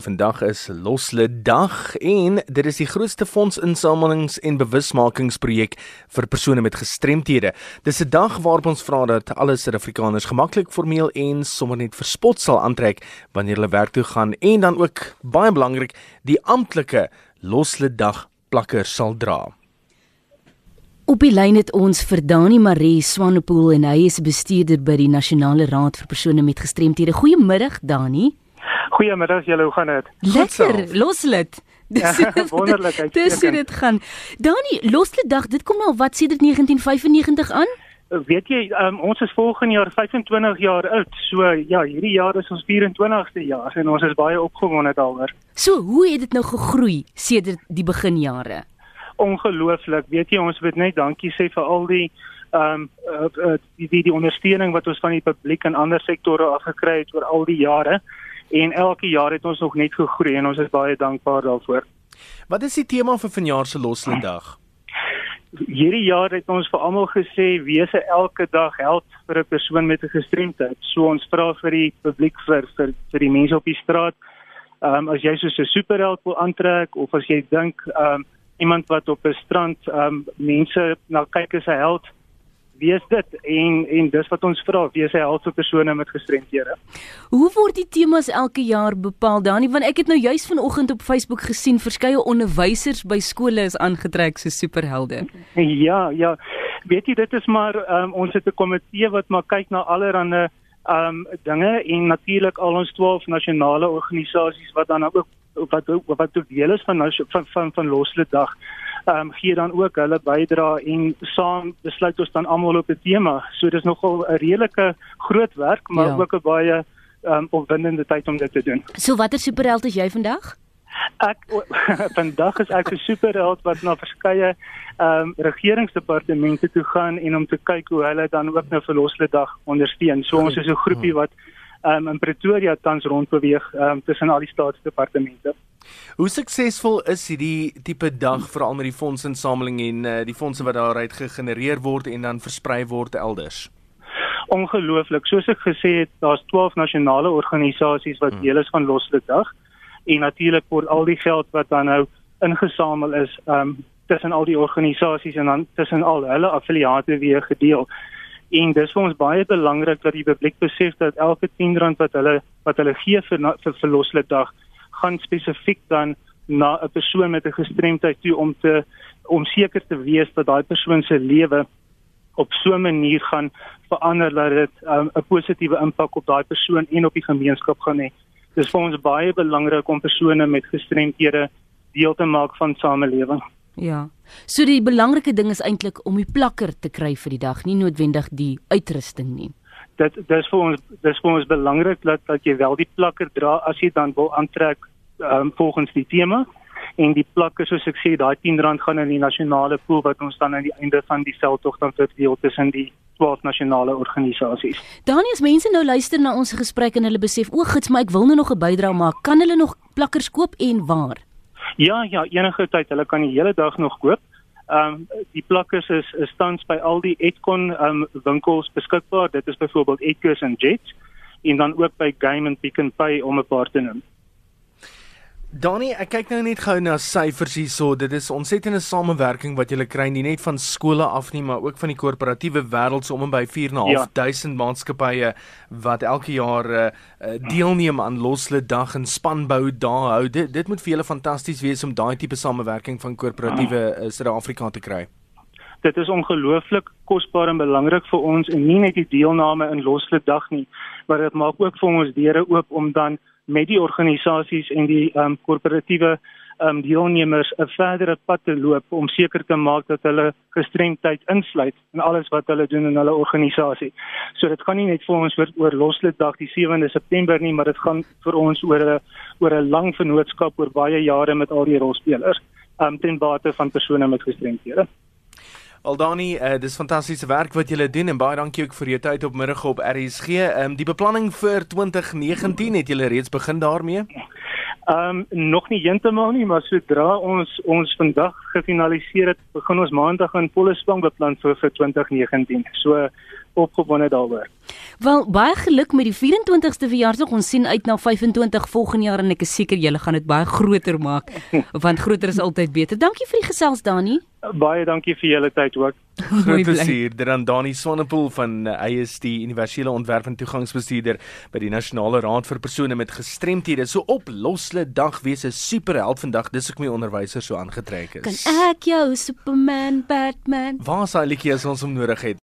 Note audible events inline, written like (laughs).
Vandag is Losle Dag en dit is die grootste fondsinsamelings en bewusmakingsprojek vir persone met gestremthede. Dis 'n dag waarop ons vra dat alle Suid-Afrikaners gemaklik formeel en sommer net verspot sal aantrek wanneer hulle werk toe gaan en dan ook baie belangrik die amptelike Losle Dag plakker sal dra. Op die lyn het ons vir Dani Marie Swanepoel en hy is bestuurder by die Nasionale Raad vir persone met gestremthede. Goeiemiddag Dani. Goeiemiddag julle, hoe gaan dit? Lekker, loslid. (laughs) Dis ja, wonderlik. Dis hoe dit gaan. Dani, loslid dag, dit kom nou wat sedert 1995 aan? Weet jy, um, ons is volgende jaar 25 jaar oud. So ja, hierdie jaar is ons 24ste jaar en ons is baie opgewonde daaroor. So, hoe het dit nou gegroei sedert die beginjare? Ongelooflik. Weet jy, ons moet net dankie sê vir al die ehm um, uh, uh, die, die die ondersteuning wat ons van die publiek en ander sektore afgekry het oor al die jare en elke jaar het ons nog net gegroei en ons is baie dankbaar daarvoor. Wat is die tema vir vanjaar se Loslindag? Hierdie jaar het ons vir almal gesê wese elke dag held vir 'n persoon met 'n gestremdheid. So ons vra vir die publiek vir vir vir die mense op die straat, ehm um, as jy so 'n superheld wil aantrek of as jy dink ehm um, iemand wat op 'n strand ehm um, mense na kyk as 'n held, wees dit en en dis wat ons vra wees hy help vir persone met gestremthede. Hoe word die temas elke jaar bepaal Dani want ek het nou juis vanoggend op Facebook gesien verskeie onderwysers by skole is aangetrek so superhelde. Ja, ja. Weet jy dit is maar um, ons het 'n komitee wat maar kyk na allerlei um dinge en natuurlik al ons 12 nasionale organisasies wat dan ook wat wat ook deel is van van van, van Loslede dag ehm um, gee dan ook hulle bydra en saam besluit ons dan almal op 'n tema. So dis nogal 'n redelike groot werk, maar ja. ook 'n baie ehm um, opwindende tyd om dit te doen. So watter superheld is jy vandag? Ek (laughs) vandag is ek 'n superheld wat na verskeie ehm um, regeringsdepartemente toe gaan en om te kyk hoe hulle dan ook nou verloslede dag ondersteun. So ons is 'n groepie wat ehm um, in Pretoria tans rondbeweeg ehm um, tussen al die staatsdepartemente. Hoe suksesvol is hierdie tipe dag veral met die fondsinsameling en uh, die fondse wat daaruit gegenereer word en dan versprei word elders? Ongelooflik. Soos ek gesê het, daar's 12 nasionale organisasies wat hmm. deel is van Loslede Dag en natuurlik word al die geld wat dan nou ingesamel is, ehm um, tussen al die organisasies en dan tussen al hulle affiliate weer gedeel. En dis vir ons baie belangrik dat die publiek besef dat elke 10 rand wat hulle wat hulle gee vir vir, vir Loslede Dag gaan spesifiek dan na 'n persoon met 'n gestremdheid toe om te om seker te wees dat daai persoon se lewe op so 'n manier gaan verander dat dit um, 'n um, positiewe impak op daai persoon en op die gemeenskap gaan hê. Dis vir ons baie belangrik om persone met gestremthede deel te maak van samelewing. Ja. So die belangrike ding is eintlik om die plakker te kry vir die dag, nie noodwendig die uitrusting nie dit dis vir ons dis vir ons belangrik dat dat jy wel die plakker dra as jy dan wil aantrek um, volgens die tema en die plakker soos ek sê daai 10 rand gaan in die nasionale pool wat ons dan aan die einde van die veldtog dan verdeel tussen die 12 nasionale organisasies. Daniel, as mense nou luister na ons gesprek en hulle besef o, gits, maar ek wil nou nog 'n bydrae maak, kan hulle nog plakkers koop en waar? Ja, ja, enige tyd, hulle kan die hele dag nog koop. Ehm um, die plakkers is is tans by al die Edcon ehm um, winkels beskikbaar. Dit is byvoorbeeld Edcos en Jets en dan ook by Game and Pick n Pay om 'n paar te noem. Donnie, ek kyk nou net gou na syfers hierso. Dit is ontsettende samewerking wat jy kry nie net van skole af nie, maar ook van die korporatiewe wêreld so om en by 4.500 ja. maatskappye wat elke jaar uh, deelneem aan Loslede Dag en spanbou daar hou. Dit dit moet vir julle fantasties wees om daai tipe samewerking van korporatiewe uh, Suid-Afrika te kry. Dit is ongelooflik kosbaar en belangrik vir ons en nie net die deelname in Loslede Dag nie, maar dit maak ook vir ons deure oop om dan met die organisasies en die ehm um, korporatiewe ehm um, deelnemers 'n verdere pad te loop om seker te maak dat hulle gestremdheid insluit in alles wat hulle doen in hulle organisasie. So dit gaan nie net vir ons oor, oor loslede dag die 7de September nie, maar dit gaan vir ons oor 'n oor 'n lang vennootskap oor baie jare met al die rolspelers ehm um, ten bate van persone met gestremthede. Aldani, uh, dis fantastiese werk wat julle doen en baie dankie ook vir jou tyd op middag op RSG. Ehm um, die beplanning vir 2019 het julle reeds begin daarmee? Ehm um, nog nie heeltemal nie, maar sodra ons ons vandag gefinaliseer het, begin ons maandag in volle swang beplan vir vir 2019. So opgewonde daaroor. Wel baie geluk met die 24ste verjaarsdag. Ons sien uit na 25 volgende jaar en ek is seker julle gaan dit baie groter maak (laughs) want groter is altyd beter. Dankie vir die gesels Dani. Baie dankie vir julle tyd ook. (laughs) Groot plesier. Dit aan Dani Swanepoel van hy is die universele ontwerp en toegangsbestuurder by die Nasionale Raad vir persone met gestremthede. So op Losle dag wees 'n superheld vandag. Dis ek my onderwyser so aangetrek is. Kan ek jou Superman, Batman? Waar is hy liedjie as ons hom nodig het?